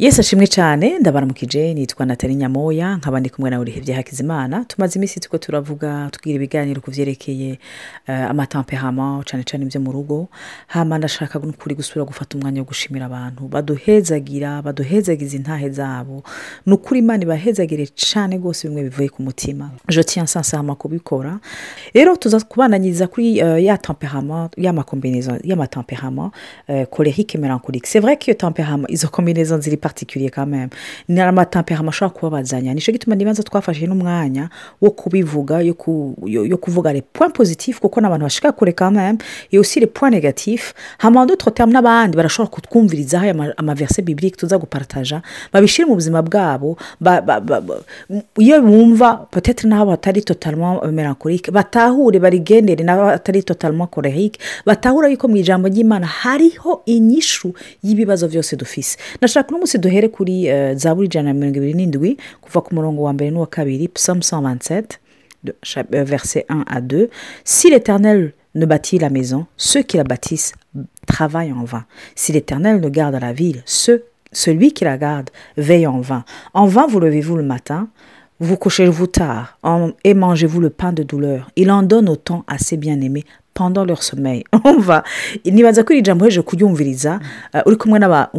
yesi ashimwe cyane. Ndabaramukije nitwa natali nyamoya. Nkaba ndi kumwe nawe urihebye hakizimana. Tumaze iminsi tuko turavuga tubwira ibiganiro ku byerekeye uh, amatamperama cyane cyane ibyo mu rugo. Hama ndashaka kuri gusubira gufata umwanya wo gushimira abantu. Baduhezagira baduhezagiza intahe zabo. Ni ukuri imana ibahezagire cyane rwose bimwe bivuye ku mutima. Tiens sincèrement kubikora. Rero tuza kubananyiriza kuri uh, ya temperama y'amakombinezo colérique mélancolique. C'est vrai que iyo temperama izo kombinezon ziri particulier quand même. Ni amatemperama ashobora kubabazanya ni cyo gituma n'ibanza twafashe n'umwanya wo kubivuga yo, ku, yo, yo kuvuga les points positifs kuko n'abantu bashaka kure quand même. Et aussi les points négatifs. Hama d'autres termes n'abandi barashobora kutwumvirizaho amaverse biblique tuza gupartaja babishyire mu buzima bwabo iyo bumva peut-être n'aho batari totalement mélancolique. Batahure barigendere n'aho batari totalement colérique. Batahura yuko mu ijambo ry'imana hariho inyishu y'ibibazo byose dufise nashaka uno duhere kuri uh, zaburi ijana na mirongo ibiri n'indwi kuva ku murongo wa mbere n'uwa kabiri psalm 127 de, verset 1 à 2 si l'éternel ne bâtit la maison ceux qui la bâtissent travaillent en vain. Si l'éternel ne garde la ville ceux, celui qui la garde veille en vain. En vain vous levez-vous le matin vous couchez-vous tard et mangez-vous le pain de douleur. Il en donne autant à ses bien-aimés pendant leur sommeil. Umva nibaza ko jambo heje kuryumviriza uri kumwe n'aba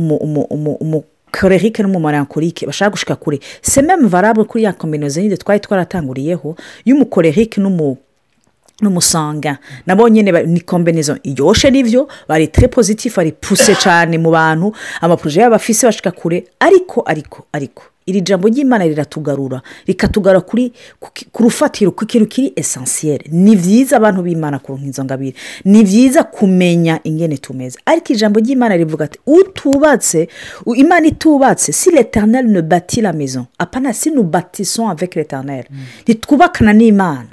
umukorerike n'umumarankorike bashaka gushika kure se meme varable kuri ya kombinoze nyine twari twaratanguriyeho y'umukorerike n'umu n'umusanga nabo nyine ni kombinezo iryoshye n'ibyo bari tere pozitifu bari puse cyane mu bantu. Amaporoje yabo afise bashika kure ariko ariko ariko. Iri jambo ry'imana riratugarura. Rikatugarura kuri ku rufatiro ku kintu kiri esansiyeri ni byiza abantu b'imana ku izo ngabire. Ni byiza kumenya ingene tumeze. Ariko ijambo ry'imana rivuga ati utubatse imana itubatse. Si l'éternel ne bati la maison. Apana si nous bâtissons avec l'éternel ntitwubakana n'imana.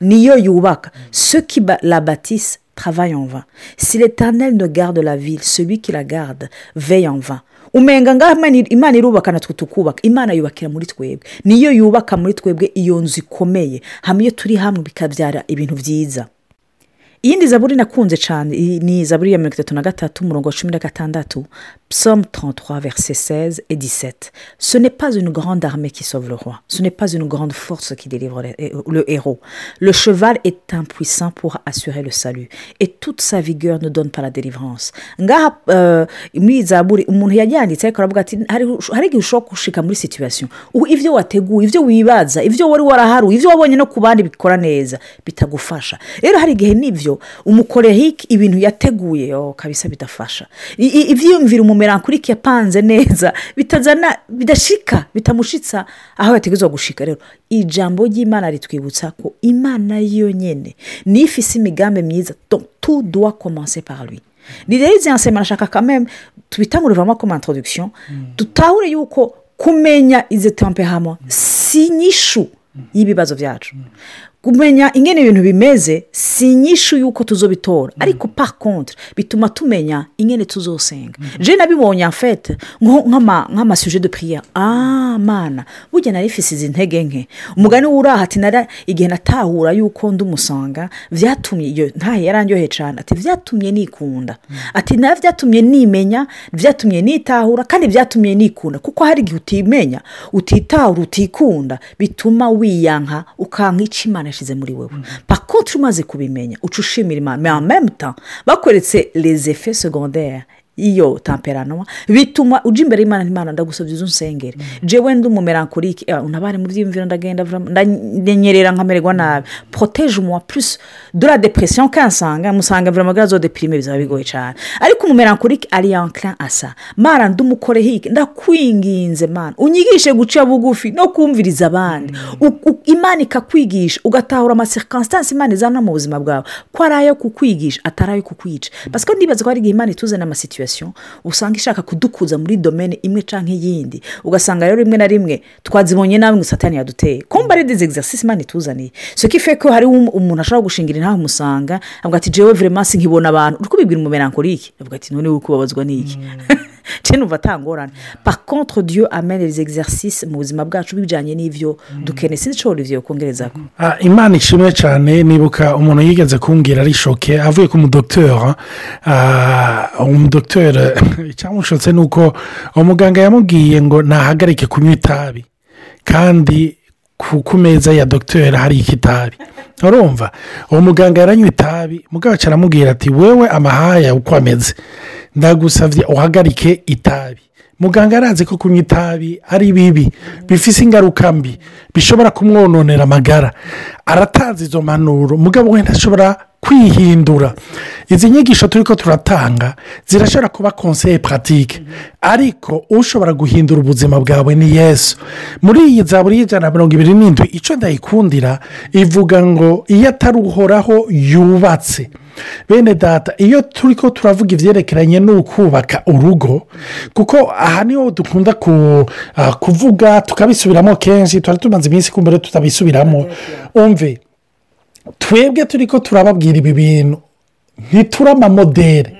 Niyo yubaka. ceux qui la bâtissent travaillent en vain. Si l'éternel ne garde la ville celui qui la garde veille en vain. Umenga ngaho imana irubaka natwe tukubaka imana yubakira muri twebwe. Niyo yubaka muri twebwe iyo nzu ikomeye. Hamwe iyo turi hamwe bikabyara ibintu byiza. Iyindi zaburi nakunze cyane ni zaburi ya mirongo itatu na gatatu umurongo wa cumi na gatandatu 33 verset 16 et 17 ce n'est pas une grande armée qui sauve le roi. Ce n'est pas une grande force qui délivre le héros. Le cheval est impuissant pour assurer le salut. Et toute sa vigueur ne donne pas la délivrance. Ngaha uh, muri zaburi umuntu yajyanditse ariko aravuga ati hari igihe ushobora gushika muri situation. Ibyo wateguye ibyo wibaza ibyo wari waraharuye ibyo wabonye no ku bandi bikora neza bitagufasha. Rero hari igihe n'ibyo umukorehike ibintu yateguye. Kabisa bidafasha ibyiyumvira umumerankurike yapanze neza. Bitazana bidashika bitamushitsa. Aho yategerezwa gushika rero. Ijambo ry'imana ritwibutsa ko imana yonyine niyo ifise imigambi myiza tu duwa komanse par lui. Ni rero izi nsema nashaka kameme tubitangurivamo comme introduction. Dutahure yuko kumenya izi temperama si inyishu y'ibibazo byacu kumenya ingene ibintu bimeze si inyishu y'uko tuzobitora. Ariko par contre bituma tumenya ingene tuzosenga. Je nabibonye afete nk'amasuje de priya ah mana burya nari ifise izi ntege nke. Umugani w'uraha ati nara igihe natahura y'uko ndi umusanga byatumye iyo ntahe yarangyohe cyane ati byatumye nikunda. Ati nawe byatumye nimenya byatumye nitahura kandi byatumye nikunda. Kuko hari igihe utimenya utitahura utikunda bituma wiyanka ukanka icyo imana yashyize muri wowe pakote umaze kubimenya uca ushimira imana. Memuta bakweretse les effets secondaires. Iyo temperanwa bituma ujya imbere y'imana n'imana ndagusabye izo nsengere jewe ndi umumerankurike unabare mu byiyumviro ndagenda ndanyerera nkamererwa nabi. Poroteje umuwa purisi de la depression kansanga musanga vura amagara zo deprime bizaba bigoye cyane ariko umumerankurike ari yankira asa mara ndi umukorehike ndakwinginze mana. Unyigishe guca bugufi no kumviriza abandi. Imana ikakwigisha ugatahura amasirikansitansi imana izana mu buzima bwawe. Ko ari ayo kukwigisha atari ayo kukwica. Pasiko ndibaza ko hari igihe imana ituzana amasituwasiyo usanga ishaka kudukuza muri domene imwe cyangwa iyindi. Ugasanga rero rimwe na rimwe twazibonye nawe ngo satani yaduteye. Kumva ari dizi egisasisi imana ituzaniye. So ko ife ko hari umuntu ashobora gushingira intaha umusanga avuga ati jewe vremansi nkibona abantu. Uri kubibwira umumerankorike avuga ati none uri kubabazwa n'iki cyane numva atangorane par contre dieu amene les exercices mu buzima bwacu bijyanye n'ibyo dukeneye sinzi icyo olivier kongereza ko Ah, imana ishimwe cyane nibuka umuntu yigeze kumbwira ari shoke avuye ku mudogiteri umudogiteri icyamushotse ni uko umuganga yamubwiye ngo ntahagarike kunywa itabi kandi ku meza ya dogiteri hari ikitabi urumva uwo muganga yaranywa itabi mugabo aramubwira ati wewe amahaya uko ameze ndagusabye uhagarike itabi. Muganga arazi ko kunywa itabi ari bibi bifite ingaruka mbi bishobora kumwononera amagara. Aratanze izo mpanuro mugabo we ntashobora kwihindura. Izi nyigisho turi ko turatanga zirashobora kuba konseye puratike ariko ushobora guhindura ubuzima bwawe ni yesu. Muri iyi zaburi y'ijana na mirongo ibiri n'indwi icyo ndayikundira ivuga ngo iyo atari uhoraho yubatse. Bene data iyo turi ko turavuga ibyerekeranye n'ukubaka urugo kuko aha ni ho dukunda ku- ah, kuvuga tukabisubiramo kenshi tuba tumaze iminsi kumbura tutabisubiramo. Umve twebwe turi ko turababwira ibi bintu. Ntituri amamodere.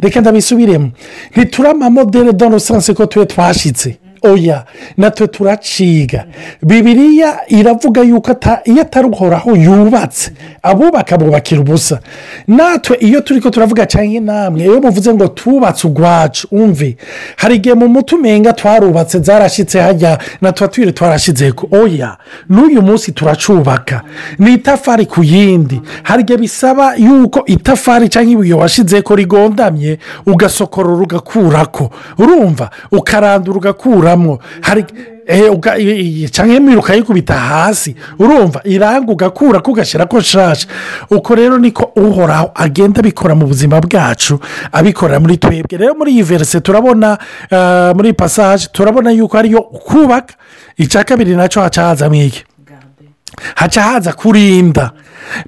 Reka ndabisubiremo. Ntituri amamodere dore usanze ko tube twashyitse. Oya natwe turaciga. Bibiriya iravuga yuko iyo atari uhoraho yubatse abubaka bubakira ubusa. Natwe iyo turi ko turavuga cyangwa namwe iyo muvuze ngo tubatse ugwacu umve. Hari igihe mu muti umenga twarubatse zarashyitse hajya na tuba twiri twarashyize ko oya n'uyu munsi turacubaka. Ni itafari ku yindi. Hari igihe bisaba yuko itafari cyangwa ibuye washyize ko rigondamye ugasokorora ugakurako urumva ukarandura ugakuramo hari eh, cyangwa imiri ukayikubita hasi urumva iranga ugakura ko ugashyira ko nshasha. Uko rero niko uhoraho agenda abikora mu buzima bwacu abikorera muri twebwe. Rero muri iyi verise turabona ah, muri pasaje turabona yuko ariyo kubaka. Icya kabiri na cyo haca hazamo iki haca haza kurinda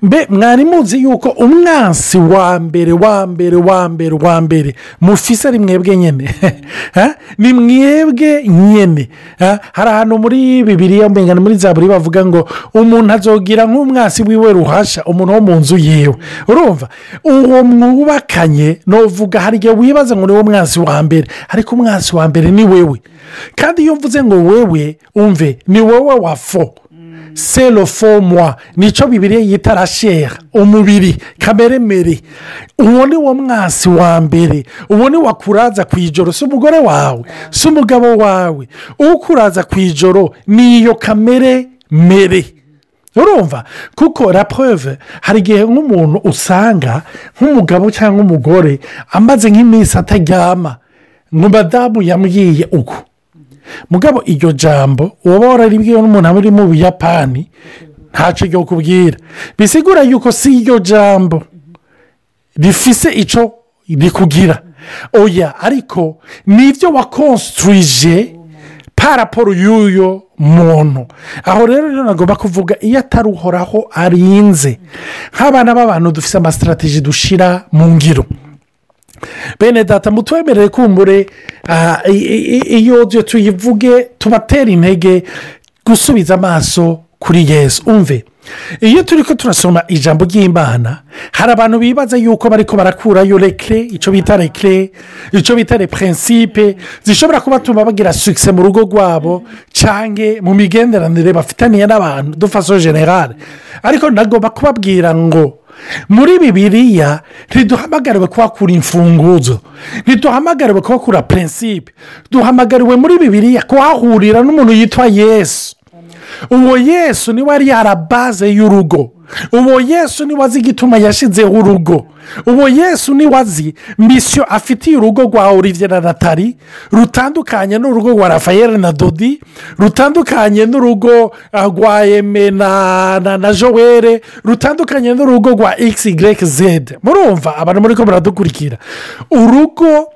mbe mwari muzi yuko umwansi wa mbere wa mbere wa mbere wa mbere. Mufise ari mwebwe nyine ni mwebwe nyine Ha? hari ahantu muri bibiriya mbengana muri za buri bavuga ngo umuntu azogira nk'umwansi wiwe ruhasha umuntu wo mu nzu yiwe urumva? Uwo mwubakanye nuvuga hari igihe wibaza ngo ni wo mwansi wa mbere. Ariko umwansi wa mbere ni wewe. Kandi iyo mvuze ngo wewe umve ni wowe wa fo. Selo fo mwa ni cyo bibiri yita rashera umubiri kamere mere. Uwo ni wo mwasi wa mbere. Uwo ni wakuraza ku ijoro si umugore wawe. Si umugabo wawe. Ukuraza ku ijoro ni iyo kamere mere. Urumva? Kuko rapureve hari igihe nk'umuntu usanga nk'umugabo cyangwa umugore amaze nk'iminsi ataryama ngo madamu yambwiye uko mugabo iryo jambo uba wararibwiwe n'umuntu uri mu buyapani ntacyo ryo kubwira bisigura yuko si iryo jambo rifise icyo rikugira. Oya ariko ni byo wakonsitirije paraporo y'uyo muntu. Aho rero rero nagomba kuvuga iyo atari uhoraho arinze nk'abana b'abantu dufite amasitarategi dushyira mu ngiro. Bene data mutwemerere kumbure iyo tuyivuge tubatera intege gusubiza amaso kuri yesu. Umve. Iyo turi ko turasoma ijambo ry'imana hari abantu bibaza yuko bari ko barakurayo rekire icyo bita rekire icyo bita repurensipe zishobora kubatuma bagira sukise mu rugo rwabo cyangwa mu migenderanire bafitaniye n'abantu dufaso generale ariko nagomba kubabwira ngo muri bibiriya ntiduhamagariwe kuhakura imfunguzo ntiduhamagariwe kuhakura purensipe duhamagariwe muri bibiriya kuhahurira n'umuntu yitwa yesu. Uwo yesu ni we ari yarabaze y'urugo. Uwo yesu ni we azi igituma yashyizeho urugo. Uwo yesu ni we azi misiyo afitiye urugo rwa olivier na natali rutandukanye n'urugo rwa rafayeli na dodi rutandukanye n'urugo ah, rwa eme na na na joel rutandukanye n'urugo rwa xyz murumva abantu muri ko muradukurikira. Urugo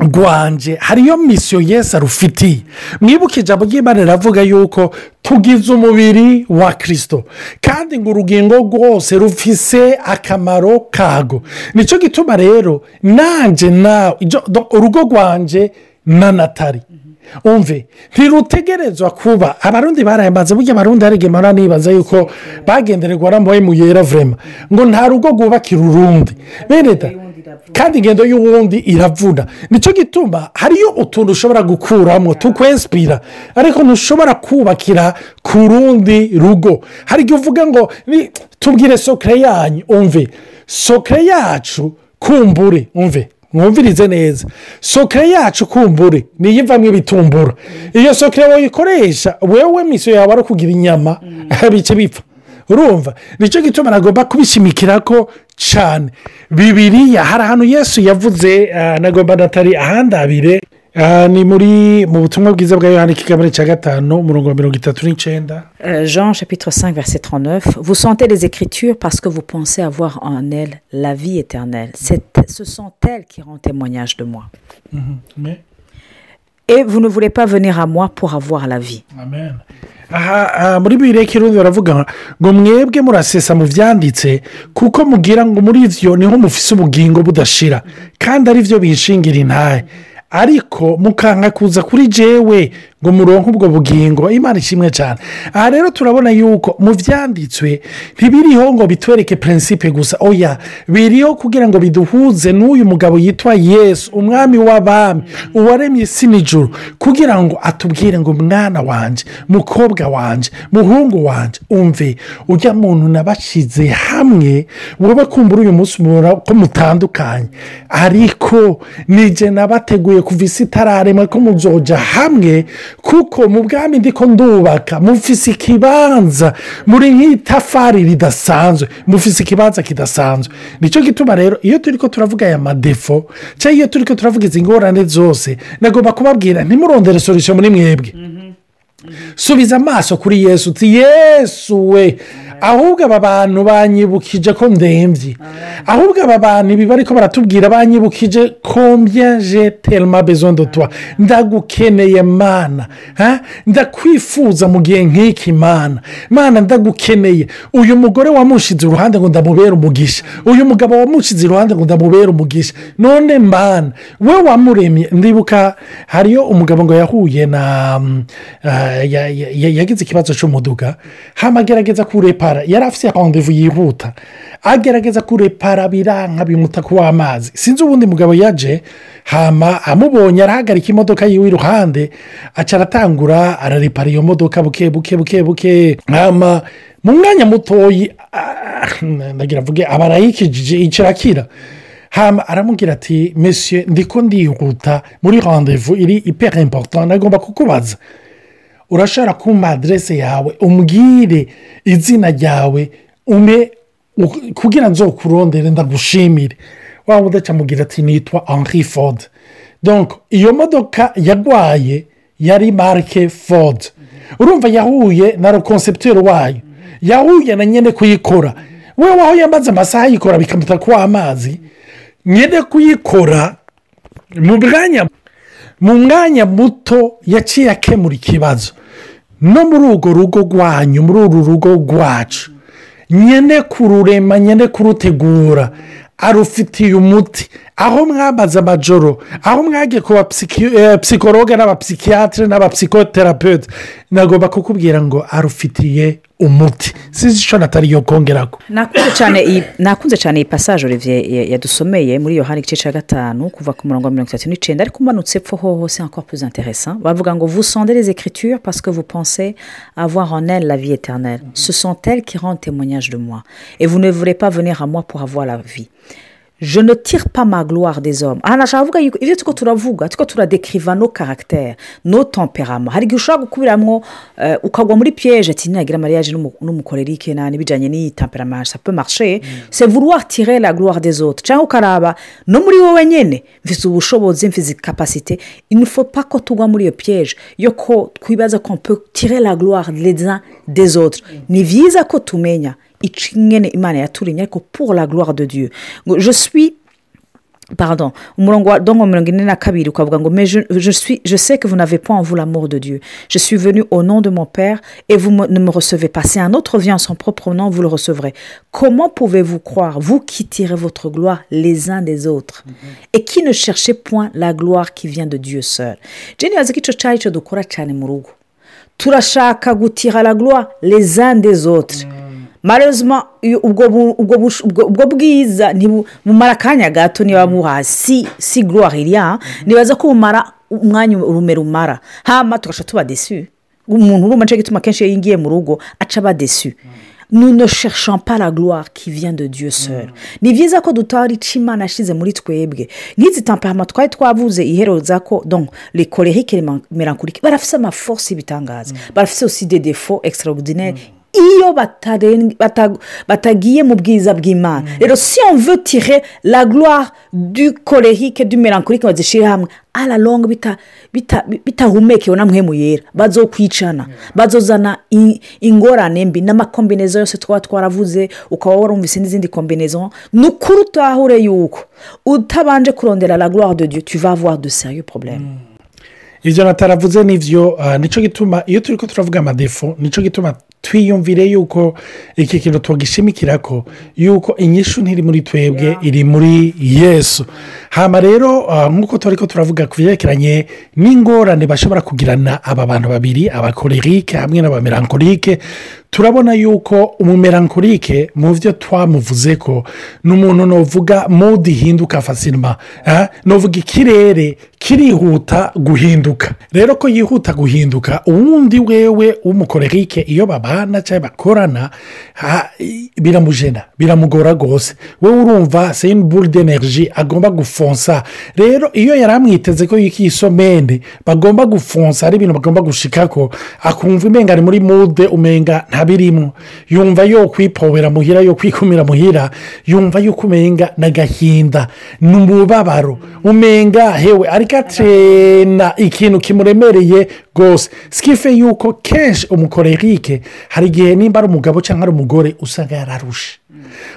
rwanje. Hariyo misiyo yesi arufitiye mwibuke ijambo ry'imana riravuga yuko tugize umubiri wa kirisito kandi ngo urugingo rwose rufise akamaro kago. Nicyo gituma rero nanjye nawe urugo rwanje na natali. Umve ntirutegerezwa kuba abarundi barayamaze burya abarundi hari igihe mpora nibaza yuko bagendererwa n'amuwe mu yera vurema ngo nta rugo rwubakira urundi. Bene da kandi ingendo y'uwundi iravuna. Nicyo gituma hariyo utuntu ushobora gukuramo tukwensipira ariko ntushobora kubakira ku rundi rugo. Hari igihe uvuga ngo tubwire sokere yanyu. Umve sokere yacu kumbure. Umve mwumvirize neza. Sokere yacu kumbure. Niyo ivamo ibitumbura iyo sokere wayikoresha wewe miso yawe ari ukugira inyama bice bipfa. Urumva? Nicyo gituma nagomba kubishimikira ko cyane bibiriya hari ahantu yesu yavuze ah, nagomba natari ahandabire ah, ni muri mu butumwa bwiza bwa yohani kigabane cya gatanu umurongo wa mirongo itatu n'icyenda Euh, Jean chapitre 5 verset 39. Vous sentez les Écritures parce que vous pensez avoir en elles la vie éternelle. C'est- ce sont elles qui rendent témoignage de moi. Et vous ne voulez pas venir à moi pour avoir la vie. amen aha muri bibiri kirundi baravuga ngo mwebwe murasesa mu byanditse kuko mugira ngo muri byo ni ho mufise ubugingo budashira kandi ari byo bishingira intahe ariko mukanka kuza kuri jewe ngo muronke ubwo bugingo imana ishimwe cyane. Aha rero turabona yuko mu byanditswe ntibiriho ngo bitwereke prinsipe gusa. Oya biriho kugira ngo biduhuze n'uyu mugabo yitwa yesu umwami w'abami uwaremye isi kugira ngo atubwire ngo mwana wanjye mukobwa wanjye muhungu wanjye umve ujya muntu nabashyize hamwe wowe kumbura uyu munsi mubona ko mutandukanye. Ariko nijye nabateguye kuva isi itararema ko muzoja hamwe kuko mu bwami ndiko ndubaka mufise ikibanza muri nk'itafari ridasanzwe mufise ikibanza kidasanzwe. Nicyo gituma rero iyo turi ko turavuga aya madefo cyangwa iyo turi ko turavuga izi ngorane zose nagomba kubabwira ntimurondere sorusiyo muri mwebwe. Subiza amaso kuri yesu uti yesu we ahubwo aba bantu banyibukije ko ndembye ahubwo aba bantu ibi bari ko baratubwira banyibukije kombye je terima bezo twa ndagukeneye mana ndakwifuza mu gihe nk'iki mana. Mana ndagukeneye. Uyu mugore wamushize iruhande ngo ndamubere umugisha. Uyu mugabo wamushize iruhande ngo ndamubere umugisha. None mana we wamuremye. Ndibuka hariyo umugabo ngo yahuye na ya- ya- ya- yagize ikibazo cy'umuduga hama agerageza kurepara. Yari afite randevu yihuta. Agerageza kurepara biranka bimuta ku w'amazi. Sinzi ubundi mugabo yaje hama amubonye arahagarika imodoka yiwe iruhande aca aratangura ararepara iyo modoka buke buke buke buke. Hama mu mwanya mutoyi ah, ndagira avuge aba arayikijije ikirakira. Hama aramubwira ati mesiye ndiko ndihuta muri randevu iri ipera important. Nagomba kukubaza. Urashobora kumpa aderese yawe umbwire izina ryawe ume u- kugira nzokurondere ndagushimire. Waba udacamubwira ati nitwa henri ford. Donc iyo modoka yarwaye yari marike ford. Urumva yahuye na konsepteri wayo. Yahuye na nyine kuyikora. We waho yamaze amasaha ayikora bikamuta ku amazi. Nyine kuyikora mu mwanya mu mwanya muto yaciye akemura ikibazo no muri urwo rugo rwanyu muri uru rugo rwacu nyine kururema nyine kurutegura. Arufitiye umuti aho mwamaze amajoro aho mwagiye ku bapsikologe n'abapsikiyatire n'abapsikoterapeute nagomba kukubwira ngo arufitiye umuti sinzi icyo natariyo kongera ko nakunze cyane iyi pasaje olivier ya- yadusomeye muri yohani igice cya gatanu kuva ku murongo wa mirongo itatu n'icyenda ariko umanutse epfo hoho c'est encore plus intéressant. Bavuga ngo vous sondez les écritures parce que vous pensez avoir en la vie éternelle. Ce sont elles qui rendent témoignage de moi. Et vous ne pas venir à moi pour avoir la vie. Je ne tire pas ma gloire des hommes. Aha nashaka kuvuga yuko ibyo turiko turavuga turiko turadekiriva no karagiteri no temperama hari igihe ushobora gukubiramwo eh, ukagwa muri piyeje ati ntiyagira mariage n'umu- n'umukorerike na n'ibijyanye n'iyi temperama ça peut marcher. C'est vouloir tirer la gloire des autres. Cyangwa ukaraba no muri wowe nyine mfite ubushobozi mfite kapasite il ne faut pas ko tugwa muri iyo piyeje yo ko twibaza ko tirer la gloire les uns des autres. Ni byiza ko tumenya. Icyo nyine imana yaturinye ariko pour la gloire de dieu. Ngo je suis pardon umurongo wa dongo mirongo ine na kabiri ukavuga ngo mais je, je, suis, je sais que vous n'avez pas en vous l'amour de Dieu. Je suis venu au nom de mon Père et vous me- ne me recevez pas. Si un autre vient en son propre nom vous le recevrez. Comment pouvez-vous croire vous qui tirez votre gloire les uns des autres et qui ne cherchez point la gloire qui vient de Dieu seul? Jeni yazi ko icyo cyari dukora cyane mu rugo turashaka gutira la gloire les uns des autres. Marezima ubwo bu- ubwo bwiza bumara akanya gato niba buha si si gloire nibaza ko bumara umwanya urume rumara hama tugaca tuba desu umuntu urumva ni cyo gituma akenshi iyo yingiye mu rugo aca aba desu nous ne cherchons pas la gloire qui vient de Dieu seul. Ni byiza ko dutahura icyo imana yashyize muri twebwe. Nk'izi temperament twari twavuze iheroza ko donc les colériques les mélancoliques barafise amaforce y'ibitangaza barafise aussi des défauts extraordinaires. Iyo batagiye mu bwiza bw'imana. Rero si on veut tirer la gloire du colérique du mélancolique bazishyire hamwe à la longue bita- bita- bitahumekewe na mpemu yera bazokwicana bazozana i- ingorane mbi n'amakombinezo yose twaba twaravuze ukaba warumvise n'izindi kombinezo ni ukuri utahure yuko utabanje kurondera la gloire de dieu tu vas avoir de sérieux problèmes. Ibyo nataravuze ni byo ah, ni cyo gituma iyo turi ko turavuga amadefo ni cyo gituma twiyumvire yuko iki kintu tugishimikira ko yuko inyishu ntiri muri twebwe iri muri yesu. Hano rero ah, nk'uko turi ko turavuga ku byerekeranye n'ingorane bashobora kugirana aba bantu babiri abakorerike hamwe n'abamerankorike turabona yuko umumerankorike mu byo twamuvuze ko ni umuntu nuvuga mode ihinduka fasinima nuvuga ikirere kirihuta guhinduka. Rero ko yihuta guhinduka uwundi wewe w'umukorerike iyo babana cyangwa bakorana biramujena biramugora rwose wowe urumva seyini buri d'eneriji agomba gufonsa. Rero iyo yari amwiteze ko y'ikisomende bagomba gufonsa ari ibintu bagomba gushika ko akumva umenga ari muri mude umenga ntabirimo yumva yo kwipobera muhira yo kwikumira muhira yumva yuko umenga n'agahinda ni umubabaro. Umenga hewe ariko atena ikintu kimuremereye rwose sikife yuko kenshi umukorerike hari igihe nimba ari umugabo cyangwa ari umugore usanga yararushe.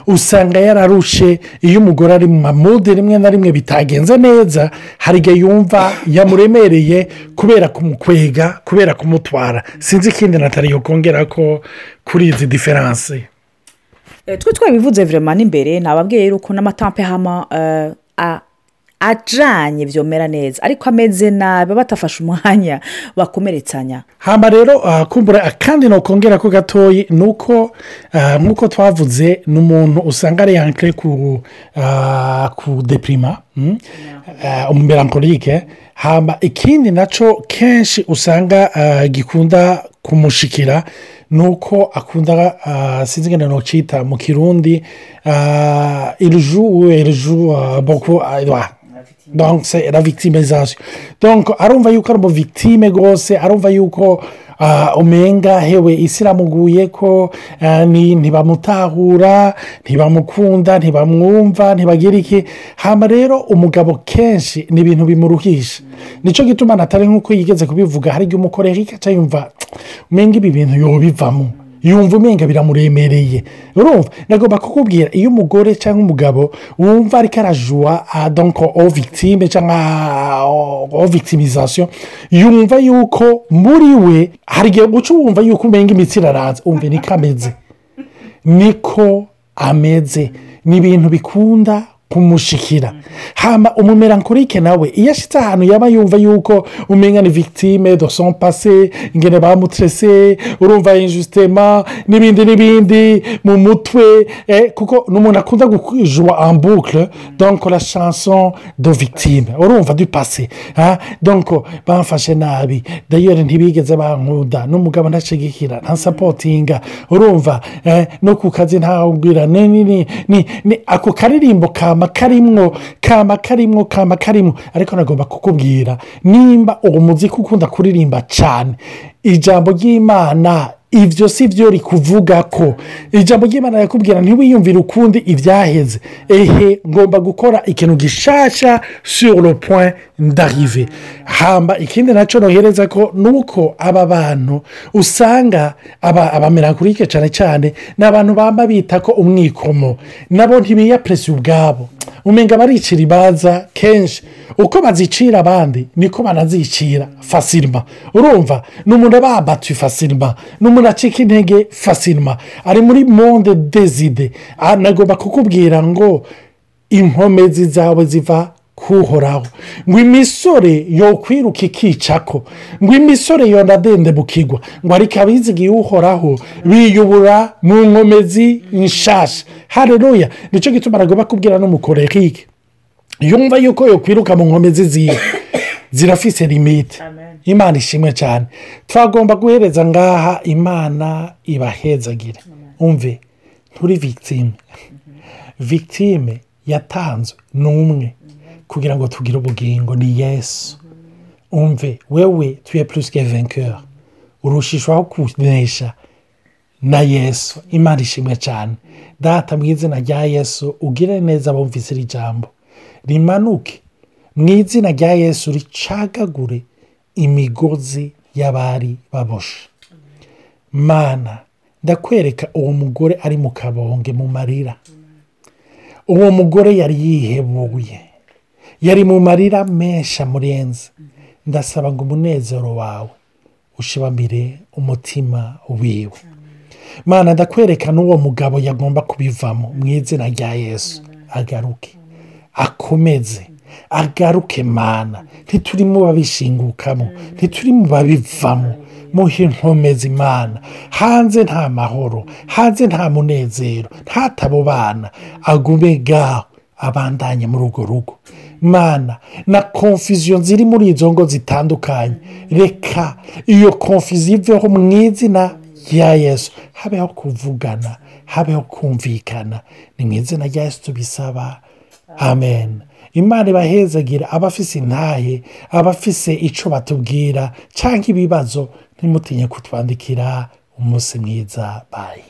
Usanga yararushe iyo umugore ari mu mamude rimwe na rimwe bitagenze neza hari igihe yumva yamuremereye kubera kumukwega kubera kumutwara. Sinzi ikindi natari kongera ko kuri izi diferanse Eh, twe twabivuze vrema n'imbere nababwiye yuko n'amatampe hama a- ajanye byomera neza. Ariko ameze nabi batafashe umwanya bakomeretsanya. Hamba rero ah, kumbura akandi nokongera ko gatoyi ni uko ah, nk'uko twavuze ni umuntu usanga ari yankire ku ah, depirima mm? Ah, umumerankorike hamba ikindi na cyo kenshi usanga ah, gikunda kumushikira ni uko akunda ah, sinzi ngenda nocita mu kirundi ah, iriju ah, boko ah, donc c'est la victimisation donc arumva yuko ari umuvictime rwose arumva yuko umenga hewe isi iramuguye ko ni- ntibamutahura ntibamukunda ntibamwumva ntibagira iki hamba rero umugabo kenshi ni ibintu bimuruhisha. Nicyo gituma natari nk'uko yigeze kubivuga hari igihe umukorera ikaca yumva umenga ibi bintu yobivamo yumva umenga biramuremereye urumva? Nagomba kukubwira iyo umugore cyangwa umugabo wumva ariko arajuwa donko o victime cyangwa o victimisation yumva yuko muri we hari igihe guca wumva yuko umenga imitsi iraranze. Umva niko ameze. Niko ameze. Ni ibintu bikunda kumushikira. Hamba umumerankorike nawe iyo ashyitse ahantu yaba yumva yuko umenya ni victime do son pase ingene bamutrese urumva injusitema n'ibindi n'ibindi mu mutwe eh, kuko ni umuntu akunda en boucle donc la chanson de victime. Urumva du pase donc bamfashe nabi. Dayeri ntibigeze bankunda n'umugabo ntashigikira ntasapotinga urumva eh, no ku kazi ntawubwira ni ako karirimbo kama karimwo kama karimwo kama karimwo. Ariko nagomba kukubwira nimba uwo muziki ukunda kuririmba cyane ijambo ry'imana ibyo si byo rikuvuga ko. Ijambo ry'imana yakubwira ntiwiyumvire ukundi ibyaheze ehe ngomba gukora ikintu gishasha sur le point d'arrive hamba ikindi na cyo nohereza ko ni uko aba bantu usanga aba abamerankurike cyane cyane ni abantu bamba bita ko umwikomo. Nabo ntibiyapurese ubwabo. Umenga baricira ibanza kenshi uko bazicira abandi niko banazicira fasirima urumva ni umuntu ababatuye fasirima ni umuntu acika intege fasirima ari muri monde dezide nagomba kukubwira ngo inkomezi zawe ziva kuhoraho. Ngo imisore yokwiruka ikicako ngo imisore yonadende bukigwa ngo ariko abizigiye uhoraho biyubura mu nkomezi nshasha. Hareruya ni cyo gituma nagomba kubwira n'umukorerike. Yumva yuko yokwiruka mu nkomezi ziwe zirafise limite imana ishimwe cyane twagomba guhereza ngaha imana ibahezagire. Umve nturi victime. Victime yatanzwe ni umwe kugira ngo tugire ubugingo ni yesu. Umve wewe tuye que vainqueur. Urushishwaho kunesha na yesu. Imana ishimwe cyane data mu izina rya yesu ugire neza bumvise iri jambo. Rimanuke. Mu izina rya yesu ricagagure imigozi y'abari baboshe. Mana ndakwereka uwo mugore ari mu kabonge mu marira. Uwo mugore yari yihebuye. Yari mu marira menshi amurenze ndasaba ngo umunezero wawe ushibamire umutima wiwe mana ndakwereka n'uwo mugabo yagomba kubivamo mu izina rya yesu agaruke akomeze agaruke mana. Ntituri mu babishingukamo ntituri mu babivamo muhe inkomezi imana hanze nta mahoro hanze nta munezero ntatabo bana agume abandanye muri urwo rugo mana na konfiziyo ziri muri izo ngo zitandukanye. Reka iyo konfiziyo iveho mu izina rya yesu. Habeho kuvugana habeho kumvikana. Ni mu izina rya yesu tubisaba. Amen. Imana ibahezagira abafise intahe abafise icyo batubwira cyangwa ibibazo ntimutinye kutwandikira umunsi mwiza. Bayi